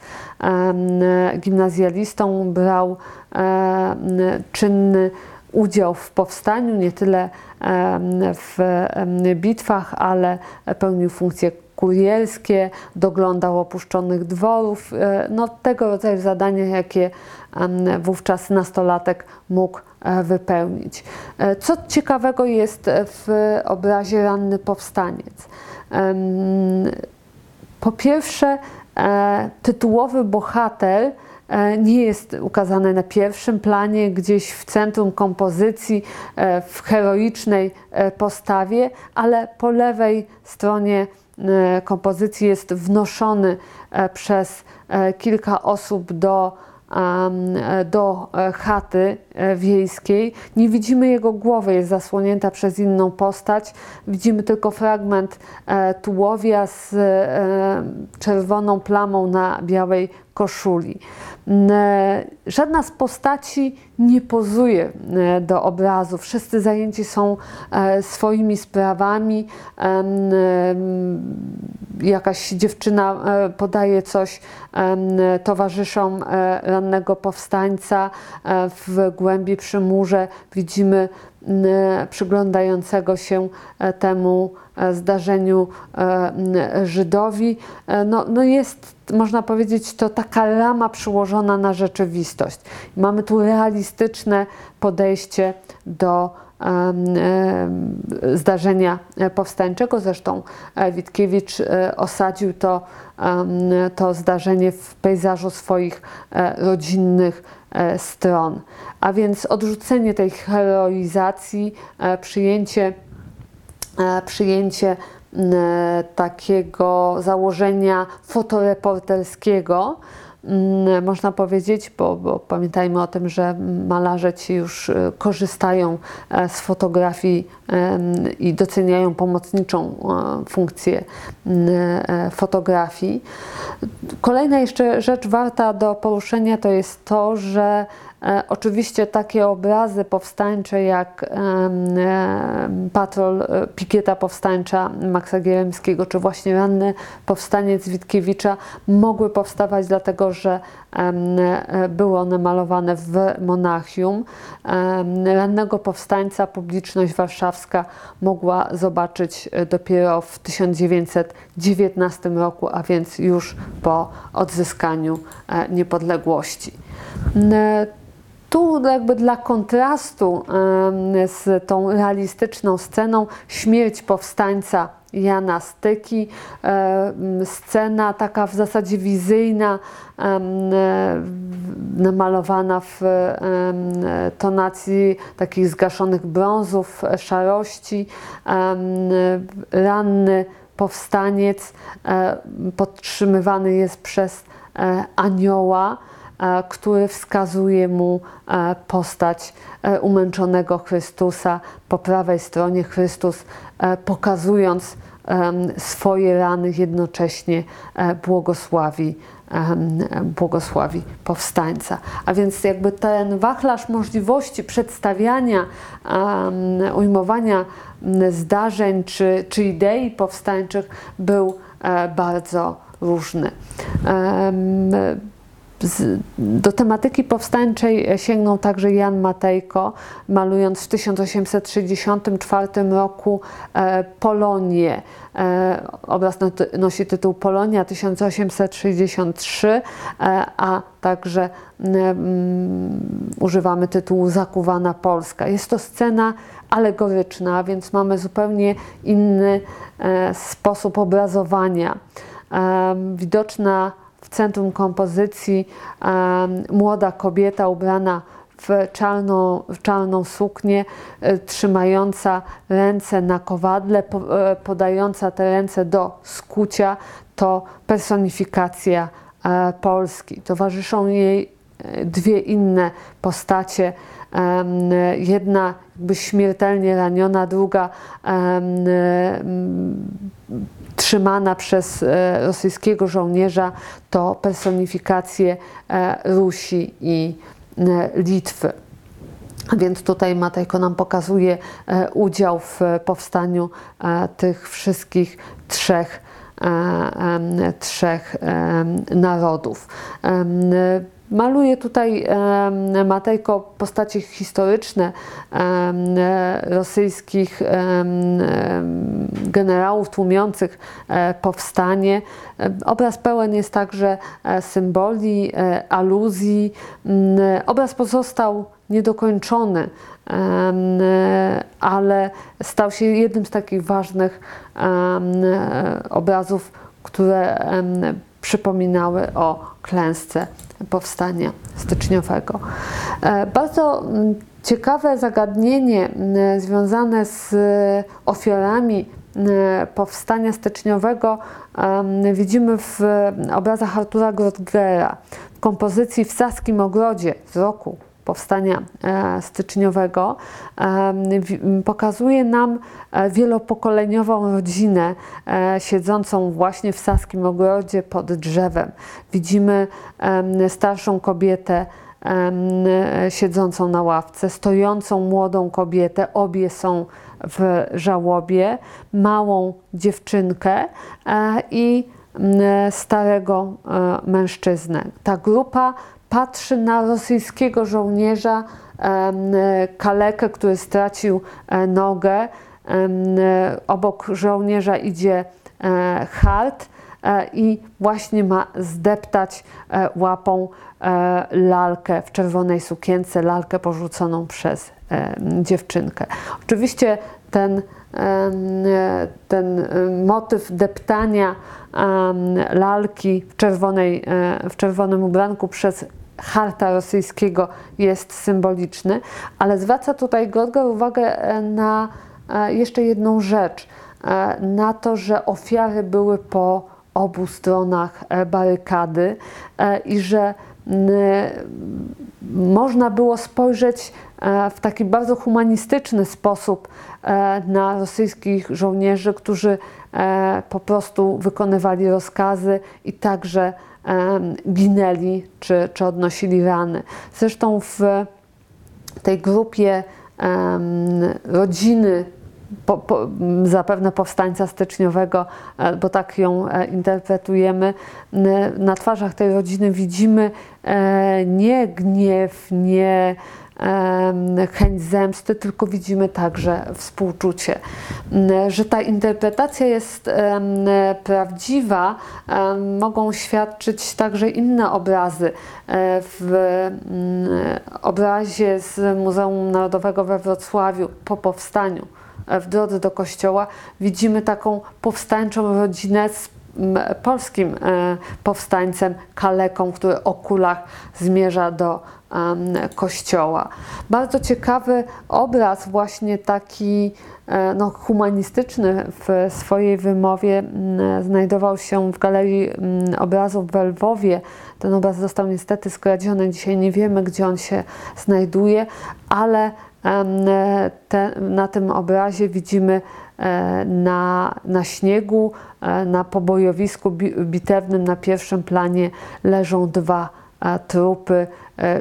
gimnazjalistą, brał czynny udział w powstaniu, nie tyle w bitwach, ale pełnił funkcje kurierskie, doglądał opuszczonych dworów, e, no tego rodzaju zadania, jakie wówczas nastolatek mógł e, wypełnić. E, co ciekawego jest w obrazie Ranny Powstaniec? Po pierwsze, tytułowy bohater nie jest ukazane na pierwszym planie, gdzieś w centrum kompozycji, e, w heroicznej e, postawie, ale po lewej stronie kompozycji jest wnoszony przez kilka osób do do chaty wiejskiej. Nie widzimy jego głowy, jest zasłonięta przez inną postać. Widzimy tylko fragment tułowia z czerwoną plamą na białej koszuli. E, żadna z postaci nie pozuje e, do obrazu. Wszyscy zajęci są e, swoimi sprawami. Jakaś dziewczyna podaje coś towarzyszom rannego powstańca. W głębi przy murze widzimy przyglądającego się temu zdarzeniu Żydowi. No, no jest można powiedzieć, to taka rama przyłożona na rzeczywistość. Mamy tu realistyczne podejście do zdarzenia powstańczego. Zresztą e, Witkiewicz e, osadził to, to zdarzenie w pejzażu swoich e, rodzinnych stron. A więc odrzucenie tej heroizacji, przyjęcie, przyjęcie E, takiego założenia fotoreporterskiego, można powiedzieć, bo, bo, pamiętajmy o tym, że malarze ci już e, korzystają e, z fotografii i doceniają pomocniczą funkcję fotografii. Kolejna jeszcze rzecz warta do poruszenia to jest to, że E, oczywiście takie obrazy powstańcze jak patrol e, pikieta powstańcza Maxa Gieremskiego, czy właśnie ranny powstaniec Witkiewicza mogły powstawać dlatego, że e, były one malowane w Monachium. Rannego powstańca publiczność warszawska mogła zobaczyć e, dopiero w 1919 roku, a więc już po odzyskaniu e, niepodległości. Tu jakby dla kontrastu z tą realistyczną sceną śmierć powstańca Jana Styki, scena taka w zasadzie wizyjna, namalowana w tonacji takich zgaszonych brązów, szarości, ranny powstaniec e, podtrzymywany jest przez e, anioła, który wskazuje mu e, postać e, umęczonego Chrystusa. Po prawej stronie Chrystus e, pokazując swoje rany jednocześnie e, błogosławi błogosławi powstańca. A więc jakby ten wachlarz możliwości przedstawiania, ujmowania zdarzeń czy, czy idei powstańczych był e, bardzo różny. Do tematyki powstańczej sięgnął także Jan Matejko, malując w 1864 roku e, Polonię. E, obraz no, nosi tytuł Polonia 1863, e, a także używamy tytułu Zakuwana Polska. Jest to scena alegoryczna, więc mamy zupełnie inny sposób obrazowania. Widoczna w centrum kompozycji młoda kobieta ubrana w czarną, w czarną suknię, e, trzymająca ręce na kowadle, e, podająca te ręce do skucia, to personifikacja e, Polski. Towarzyszą jej dwie inne postacie. Jedna jakby śmiertelnie raniona, druga trzymana przez e, rosyjskiego żołnierza to personifikacje e, Rusi i e, Litwy. Więc tutaj Matejko nam pokazuje udział w powstaniu tych wszystkich trzech, trzech narodów. Maluje tutaj Matejko postacie historyczne rosyjskich generałów tłumiących e, powstanie. E, Obraz pełen jest także e, symboli, aluzji. Mm, Obraz pozostał niedokończony, ale stał się jednym z takich ważnych obrazów, które przypominały o klęsce powstania styczniowego. E, Bardzo mm, ciekawe zagadnienie mm, związane z ofiarami mm, powstania styczniowego widzimy w obrazach Artura Grotgera w kompozycji w Saskim Ogrodzie z roku powstania e, styczniowego m, pokazuje nam e, wielopokoleniową rodzinę e, siedzącą właśnie w Saskim Ogrodzie pod drzewem. Widzimy starszą kobietę e, siedzącą na ławce, stojącą młodą kobietę, obie są w żałobie, małą dziewczynkę e, i starego e, mężczyznę. Ta grupa patrzy na rosyjskiego żołnierza, kalekę, który stracił e, nogę. Obok żołnierza idzie e, hart e, i właśnie ma zdeptać łapą lalkę w czerwonej sukience, lalkę porzuconą przez dziewczynkę. Oczywiście ten, ten motyw deptania lalki w, czerwonej, e, w czerwonym ubranku przez harta rosyjskiego jest symboliczny, ale zwraca tutaj Gorger uwagę e, na e, jeszcze jedną rzecz, na to, że ofiary były po obu stronach barykady i że można było spojrzeć w taki bardzo humanistyczny sposób na rosyjskich żołnierzy, którzy po prostu wykonywali rozkazy i także ginęli czy, czy odnosili rany. Zresztą w tej grupie rodziny po, po, zapewne powstańca styczniowego, e, bo tak ją e, interpretujemy, na twarzach tej rodziny widzimy e, nie gniew, nie chęć zemsty, tylko widzimy także współczucie. Że ta interpretacja jest prawdziwa, mogą świadczyć także inne obrazy. W obrazie z Muzeum Narodowego we Wrocławiu po powstaniu w drodze do kościoła widzimy taką powstańczą rodzinę z polskim e, powstańcem, kaleką, który o kulach zmierza do kościoła. Bardzo ciekawy obraz, właśnie taki e, no, humanistyczny w swojej wymowie, znajdował się w Galerii Obrazów w Lwowie. Ten obraz został niestety skradziony, dzisiaj nie wiemy, gdzie on się znajduje, ale te, na tym obrazie widzimy e, na, na śniegu, e, na pobojowisku bitewnym na pierwszym planie leżą dwa e, trupy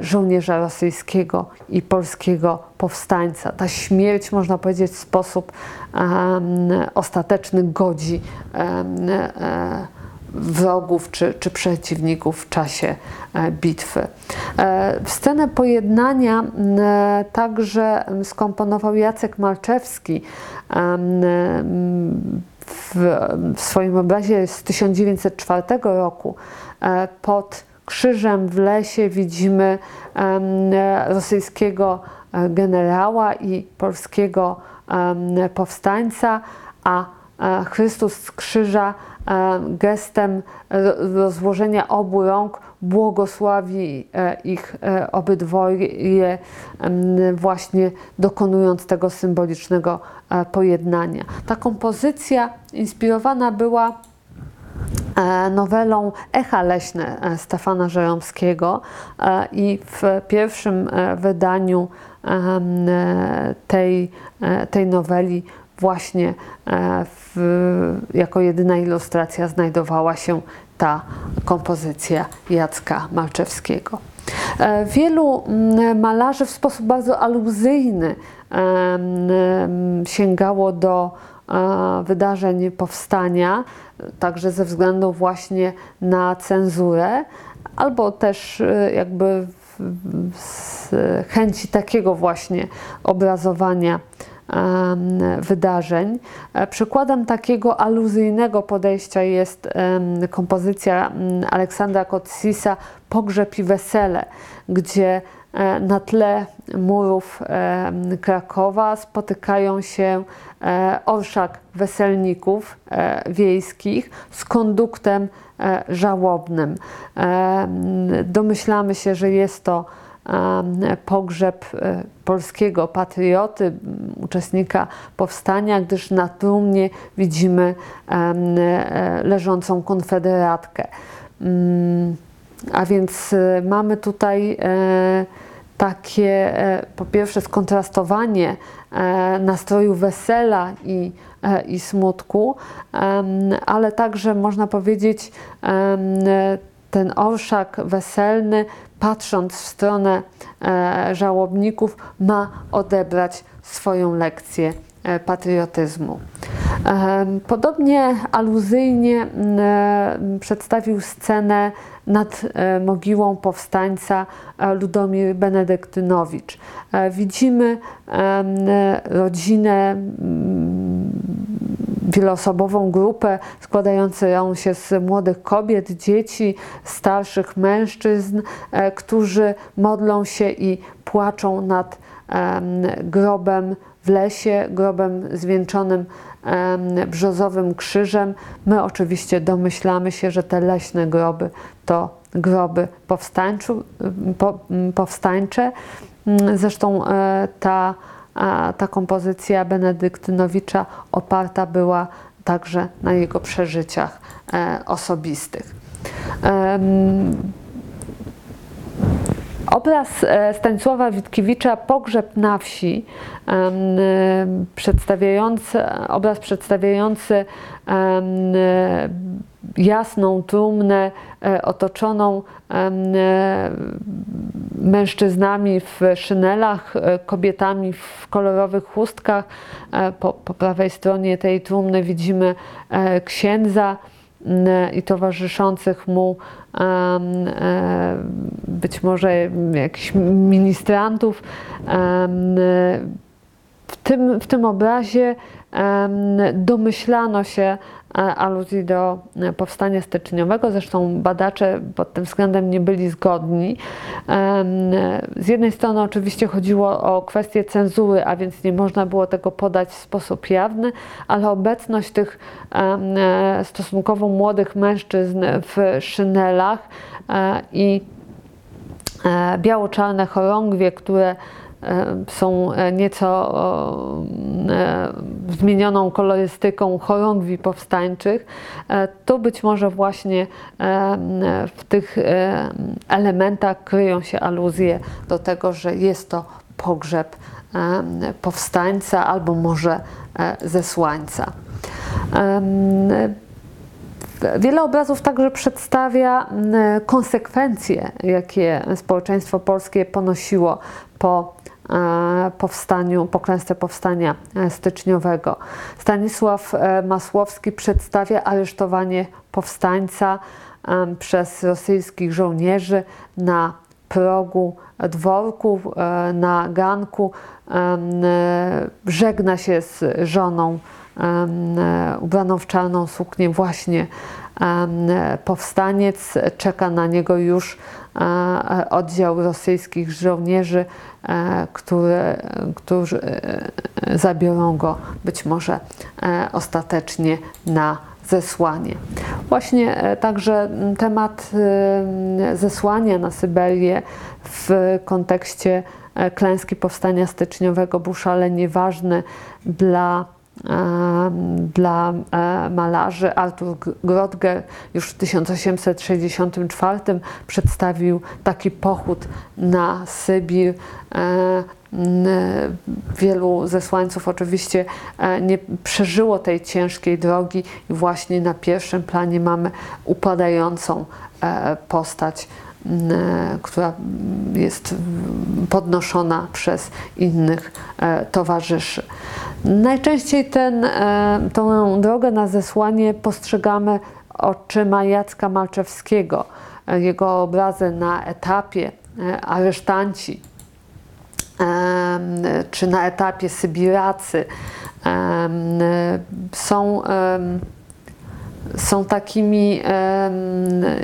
żołnierza rosyjskiego i polskiego powstańca. Ta śmierć, można powiedzieć, w sposób um, ostateczny godzi um, wrogów czy, czy przeciwników w czasie e, bitwy. E, scenę pojednania e, także skomponował Jacek Malczewski w, w swoim obrazie z 1904 roku. Pod krzyżem w lesie widzimy rosyjskiego generała i polskiego powstańca, a Chrystus z krzyża E, gestem rozłożenia obu rąk błogosławi e, ich e, obydwoje, właśnie dokonując tego symbolicznego pojednania. Ta kompozycja inspirowana była nowelą Echa Leśne Stefana Żeromskiego i w pierwszym wydaniu tej, tej noweli właśnie e, jako jedyna ilustracja znajdowała się ta kompozycja Jacka Malczewskiego. E, wielu mm, malarzy w sposób bardzo aluzyjny sięgało do e, wydarzeń powstania, także ze względu właśnie na cenzurę, albo też jakby z chęci takiego właśnie obrazowania wydarzeń. E, przykładem takiego aluzyjnego podejścia jest kompozycja Aleksandra Kotsisa Pogrzeb i wesele, gdzie e, na tle murów Krakowa spotykają się e, orszak weselników wiejskich z konduktem żałobnym. Domyślamy się, że jest to pogrzeb e, polskiego patrioty, uczestnika powstania, gdyż na trumnie widzimy e, leżącą konfederatkę. Mm, a więc e, mamy tutaj takie po pierwsze skontrastowanie nastroju wesela i, i smutku, ale także można powiedzieć ten orszak weselny patrząc w stronę e, żałobników, ma odebrać swoją lekcję e, patriotyzmu. E, podobnie aluzyjnie przedstawił scenę nad mogiłą powstańca Ludomir Benedyktynowicz. Widzimy rodzinę wieloosobową grupę składającą się z młodych kobiet, dzieci, starszych mężczyzn, e, którzy modlą się i płaczą nad grobem w lesie, grobem zwieńczonym brzozowym krzyżem. My oczywiście domyślamy się, że te leśne groby to groby powstańcze. Zresztą e, ta a ta kompozycja Benedyktynowicza oparta była także na jego przeżyciach e, osobistych. Obraz e, Stanisława Witkiewicza Pogrzeb na wsi, przedstawiający, obraz przedstawiający jasną trumnę e, otoczoną e, mężczyznami w szynelach, e, kobietami w kolorowych chustkach. Po, po prawej stronie tej trumny widzimy księdza i towarzyszących mu być może jakichś ministrantów. W tym, w tym obrazie domyślano się aluzji do e, powstania styczniowego. Zresztą badacze pod tym względem nie byli zgodni. Z jednej strony oczywiście chodziło o kwestię cenzury, a więc nie można było tego podać w sposób jawny, ale obecność tych e, stosunkowo młodych mężczyzn w szynelach e, i e, biało-czarne chorągwie, które e, są e, nieco e, zmienioną kolorystyką chorągwi powstańczych, e, to być może właśnie e, w tych e, elementach kryją się aluzje do tego, że jest to pogrzeb e, powstańca albo może e, zesłańca. Wiele obrazów także przedstawia konsekwencje, jakie społeczeństwo polskie ponosiło po e, powstaniu, po klęsce powstania e, styczniowego. Stanisław e, Masłowski przedstawia aresztowanie powstańca przez rosyjskich żołnierzy na progu dworku, e, na ganku. E, Żegna się z żoną e, ubraną w czarną suknię właśnie e, powstaniec. Czeka na niego już e, e, oddział rosyjskich żołnierzy, e, które, którzy e, zabiorą go być może e, ostatecznie na zesłanie. Właśnie e, także temat e, zesłania na Syberię w kontekście e, klęski powstania styczniowego był szalenie ważny dla dla e, malarzy. Artur Grodger już w 1864 przedstawił taki pochód na Sybir. E, Wielu zesłańców oczywiście e, nie przeżyło tej ciężkiej drogi i właśnie na pierwszym planie mamy upadającą postać która jest podnoszona przez innych towarzyszy. Najczęściej ten, e, tą drogę na zesłanie postrzegamy oczyma Jacka Malczewskiego. E, Jego obrazy na etapie, e, aresztanci, czy na etapie Sybiracy są są takimi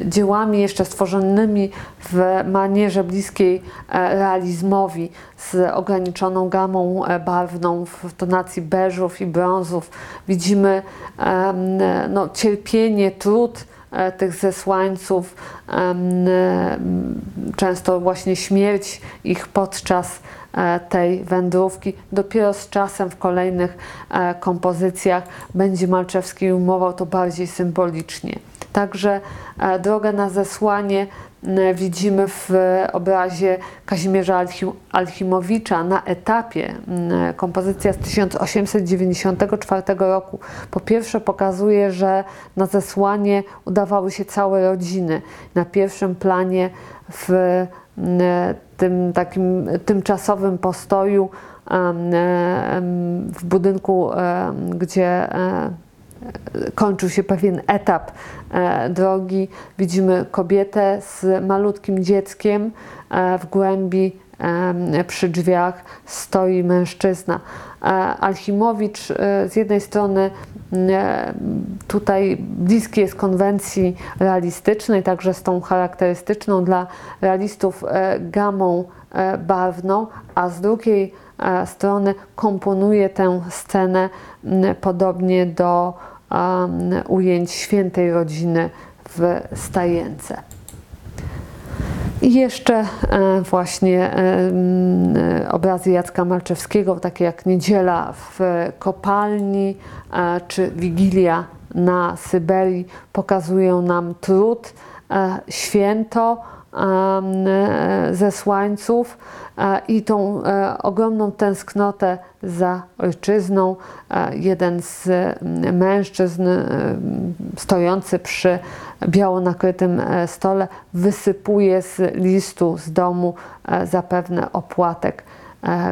dziełami jeszcze stworzonymi w manierze bliskiej e, realizmowi, z ograniczoną gamą e, barwną w tonacji beżów i brązów. Widzimy no, cierpienie, trud e, tych zesłańców, często właśnie śmierć ich podczas tej wędrówki. Dopiero z czasem w kolejnych e, kompozycjach będzie Malczewski ujmował to bardziej symbolicznie. Także e, drogę na zesłanie widzimy w obrazie Kazimierza Alchim- Alchimowicza na etapie. Kompozycja z 1894 roku po pierwsze pokazuje, że na zesłanie udawały się całe rodziny. Na pierwszym planie w tym takim tymczasowym postoju w budynku, gdzie e, kończył się pewien etap e, drogi. Widzimy kobietę z malutkim dzieckiem e, w głębi przy drzwiach stoi mężczyzna. E, Alchimowicz e, z jednej strony e, tutaj bliski jest konwencji realistycznej, także z tą charakterystyczną dla realistów e, gamą e, barwną, a z drugiej e, strony komponuje tę scenę podobnie do ujęć świętej rodziny w Stajence. I jeszcze e, właśnie e, e, obrazy Jacka Malczewskiego, takie jak Niedziela w kopalni czy Wigilia na Syberii, pokazują nam trud, święto, zesłańców i tą ogromną tęsknotę za ojczyzną. Jeden z mężczyzn stojący przy biało nakrytym stole wysypuje z listu z domu zapewne opłatek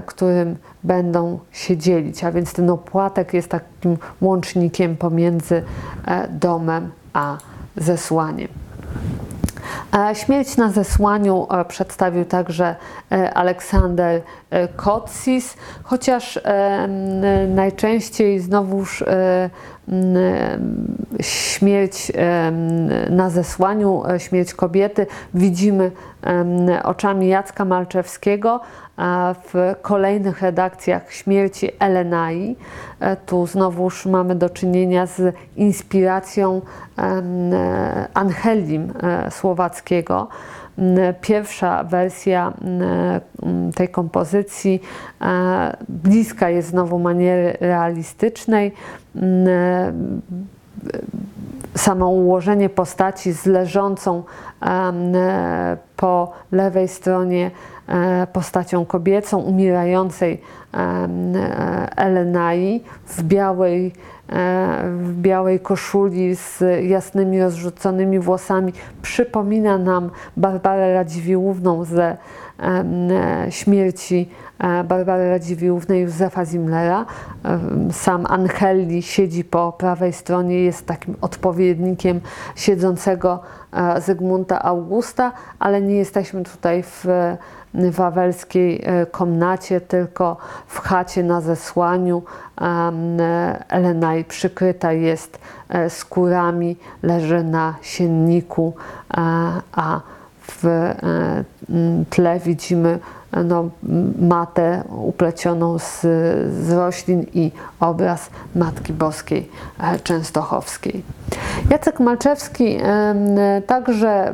którym będą się dzielić. A więc ten opłatek jest takim łącznikiem pomiędzy domem a zesłaniem. Śmierć na zesłaniu przedstawił także Aleksander Kotsis, chociaż najczęściej znowuż śmierć na zesłaniu, śmierć kobiety. Widzimy oczami Jacka Malczewskiego, w kolejnych redakcjach śmierci Elenai. E, tu znowuż mamy do czynienia z inspiracją Angelim e, Słowackiego. Pierwsza wersja tej kompozycji e, bliska jest znowu maniery realistycznej samo ułożenie postaci z leżącą po lewej stronie e, postacią kobiecą, umierającej Elenai w białej, e, w białej koszuli z jasnymi, rozrzuconymi włosami. Przypomina nam Barbarę Radziwiłłówną ze śmierci e, Barbary Radziwiłłównej Józefa Zimlera. Sam Angeli siedzi po prawej stronie, jest takim odpowiednikiem siedzącego e, Zygmunta Augusta, ale nie jesteśmy tutaj w wawelskiej e, komnacie, tylko w chacie na zesłaniu. Elenaj przykryta jest skórami, leży na sienniku, a w e, tle widzimy e, no, matę uplecioną z, z roślin i obraz Matki Boskiej e, Częstochowskiej. Jacek Malczewski także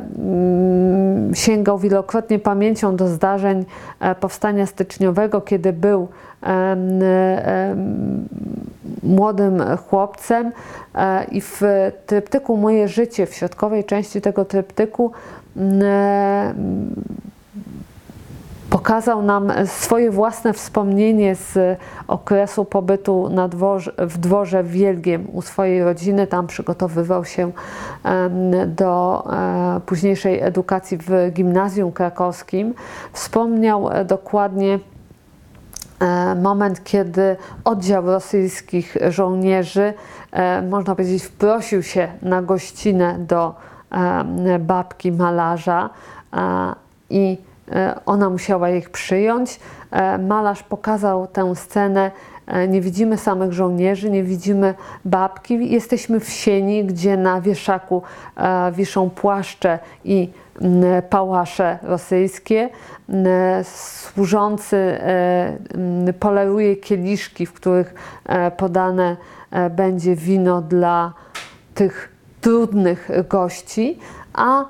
sięgał wielokrotnie pamięcią do zdarzeń powstania styczniowego, kiedy był młodym chłopcem i w tryptyku Moje życie, w środkowej części tego tryptyku pokazał nam swoje własne wspomnienie z okresu pobytu dworze, w dworze Wielgiem u swojej rodziny. Tam przygotowywał się do e, późniejszej edukacji w gimnazjum krakowskim. Wspomniał e, dokładnie e, moment, kiedy oddział rosyjskich żołnierzy, można powiedzieć, wprosił się na gościnę do babki malarza i e, ona musiała ich przyjąć. E, malarz pokazał tę scenę. E, nie widzimy samych żołnierzy, nie widzimy babki. Jesteśmy w sieni, gdzie na wieszaku wiszą płaszcze i pałasze rosyjskie. Służący poleruje kieliszki, w których podane będzie wino dla tych trudnych gości, a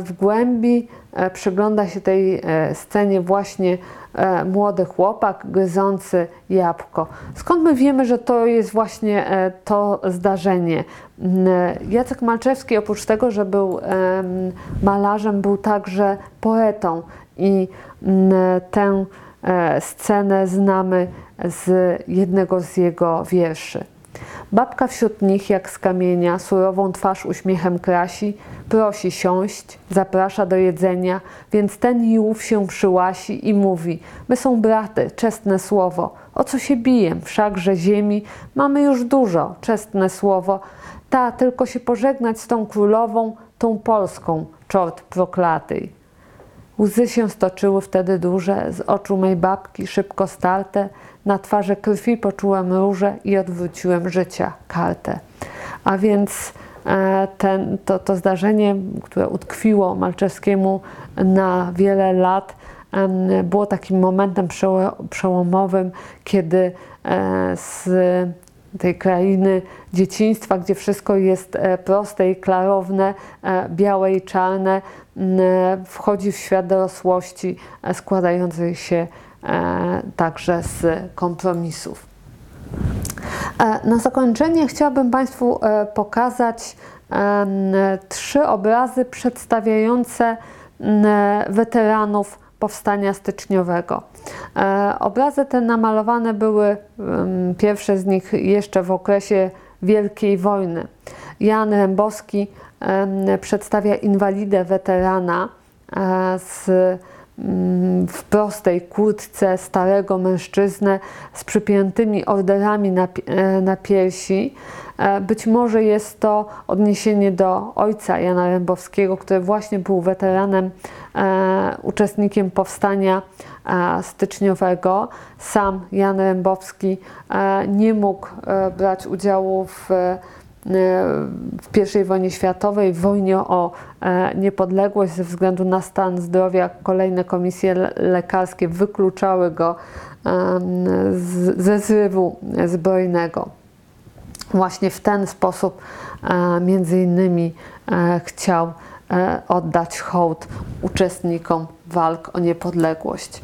w głębi e, przygląda się tej e, scenie właśnie e, młody chłopak gryzący jabłko. Skąd my wiemy, że to jest właśnie to zdarzenie? Jacek Malczewski oprócz tego, że był malarzem, był także poetą i tę scenę znamy z jednego z jego wierszy. Babka wśród nich, jak z kamienia, surową twarz uśmiechem krasi, prosi siąść, zaprasza do jedzenia, więc ten Jów się przyłasi i mówi: My są braty, czestne słowo. O co się biję? Wszakże ziemi mamy już dużo, czestne słowo. Ta tylko się pożegnać z tą królową, tą polską, czort proklatej. Łzy się stoczyły wtedy duże, z oczu mej babki szybko starte, na twarzy krwi poczułem róże i odwróciłem życia kartę. A więc e, ten, to, to zdarzenie, które utkwiło Malczewskiemu na wiele lat, było takim momentem przełomowym, kiedy e, z tej krainy dzieciństwa, gdzie wszystko jest e, proste i klarowne, białe i czarne, wchodzi w świat dorosłości składającej się także z kompromisów. E, na zakończenie chciałabym Państwu e, pokazać trzy obrazy przedstawiające weteranów powstania styczniowego. E, obrazy te namalowane były, pierwsze z nich jeszcze w okresie Wielkiej Wojny. Jan Rębowski przedstawia inwalidę weterana e, z w prostej kurtce starego mężczyznę z przypiętymi orderami na, e, na piersi. E, być może jest to odniesienie do ojca Jana Rębowskiego, który właśnie był weteranem, e, uczestnikiem powstania styczniowego. Sam Jan Rębowski nie mógł brać udziału w w I wojnie światowej, w wojnie o e, niepodległość ze względu na stan zdrowia. Kolejne komisje lekarskie wykluczały go ze zrywu zbrojnego. Właśnie w ten sposób e, między innymi e, chciał oddać hołd uczestnikom walk o niepodległość.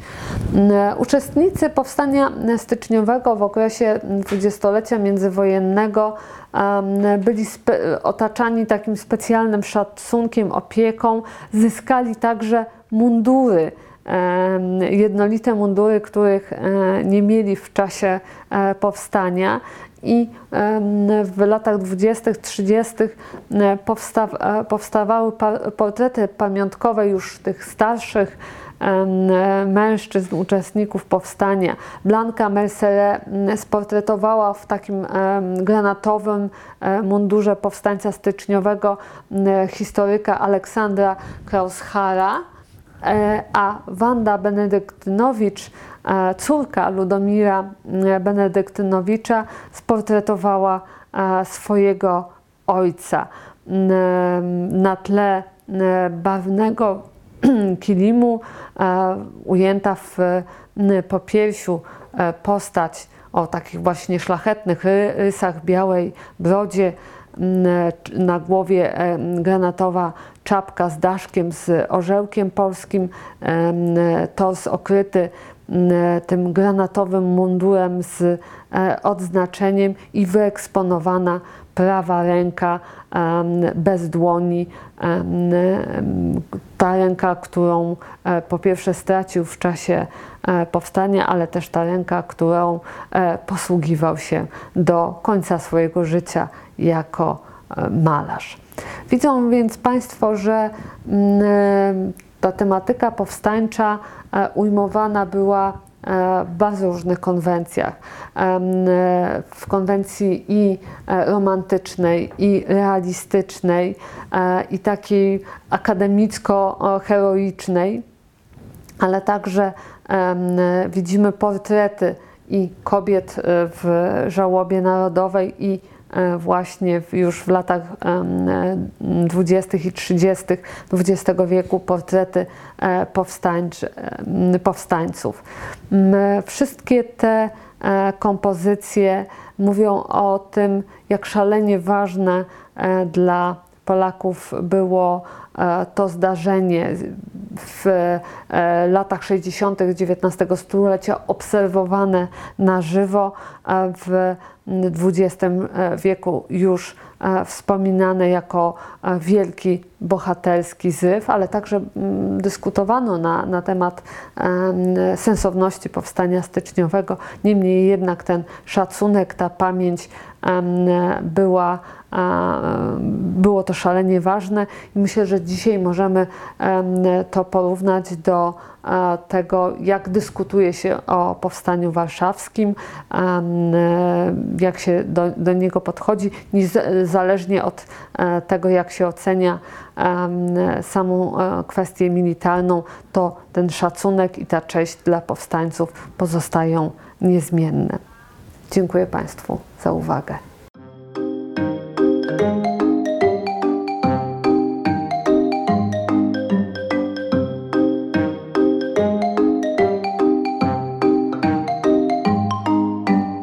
Uczestnicy powstania styczniowego w okresie dwudziestolecia międzywojennego byli otaczani takim specjalnym szacunkiem, opieką, zyskali także mundury jednolite mundury, których e, nie mieli w czasie e, powstania. I w latach 20., 30. E, powstawały portrety pamiątkowe już tych starszych mężczyzn, uczestników powstania. Blanka Mercere sportretowała w takim granatowym mundurze powstańca styczniowego historyka Aleksandra Kraushara E, a Wanda Benedyktynowicz, e, córka Ludomira e, Benedyktynowicza, sportretowała swojego ojca. Na tle barwnego kilimu ujęta w popiersiu postać o takich właśnie szlachetnych rysach, białej brodzie, na głowie granatowa czapka z daszkiem, z orzełkiem polskim, tors okryty tym granatowym mundurem z e, odznaczeniem i wyeksponowana prawa ręka bez dłoni. Ta ręka, którą e, po pierwsze stracił w czasie e, powstania, ale też ta ręka, którą posługiwał się do końca swojego życia jako malarz. Widzą więc Państwo, że mm, e, ta tematyka powstańcza e, ujmowana była e, w bardzo różnych konwencjach. W konwencji i romantycznej, i realistycznej, i takiej akademicko-heroicznej, ale także widzimy portrety i kobiet w żałobie narodowej, i E, właśnie już w latach 20. i 30. XX wieku portrety e, powstańców. Wszystkie te e, kompozycje mówią o tym, jak szalenie ważne dla Polaków było to zdarzenie w latach 60. XIX stulecia obserwowane na żywo w XX e, wieku już e, wspominane jako e, wielki bohaterski zyw, ale także mm, dyskutowano na, na temat sensowności powstania styczniowego. Niemniej jednak ten szacunek, ta pamięć była, było to szalenie ważne i myślę, że dzisiaj możemy to porównać do tego, jak dyskutuje się o powstaniu warszawskim, jak się do, do niego podchodzi, niezależnie od e, tego, jak się ocenia samą e, kwestię militarną, to ten szacunek i ta cześć dla powstańców pozostają niezmienne. Dziękuję Państwu za uwagę.